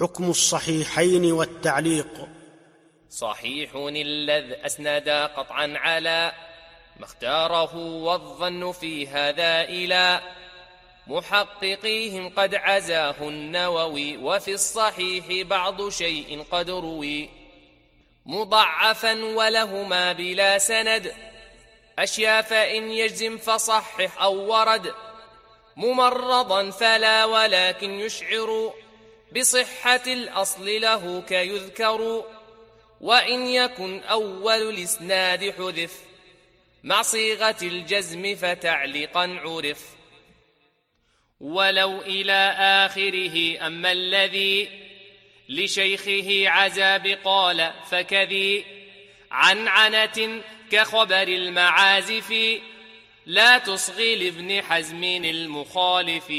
حكم الصحيحين والتعليق. صحيح الذ أسند قطعا على ما اختاره والظن في هذا إلى محققيهم قد عزاه النووي وفي الصحيح بعض شيء قد روي. مضعفا ولهما بلا سند. أشياء فإن يجزم فصحح أو ورد. ممرضا فلا ولكن يشعر. بصحة الأصل له كيذكر وإن يكن أول الإسناد حذف. مع صيغة الجزم فتعليقا عرف. ولو إلى آخره أما الذي لشيخه عزا بقال فكذي. عن عنة كخبر المعازف لا تصغي لابن حزم المخالف.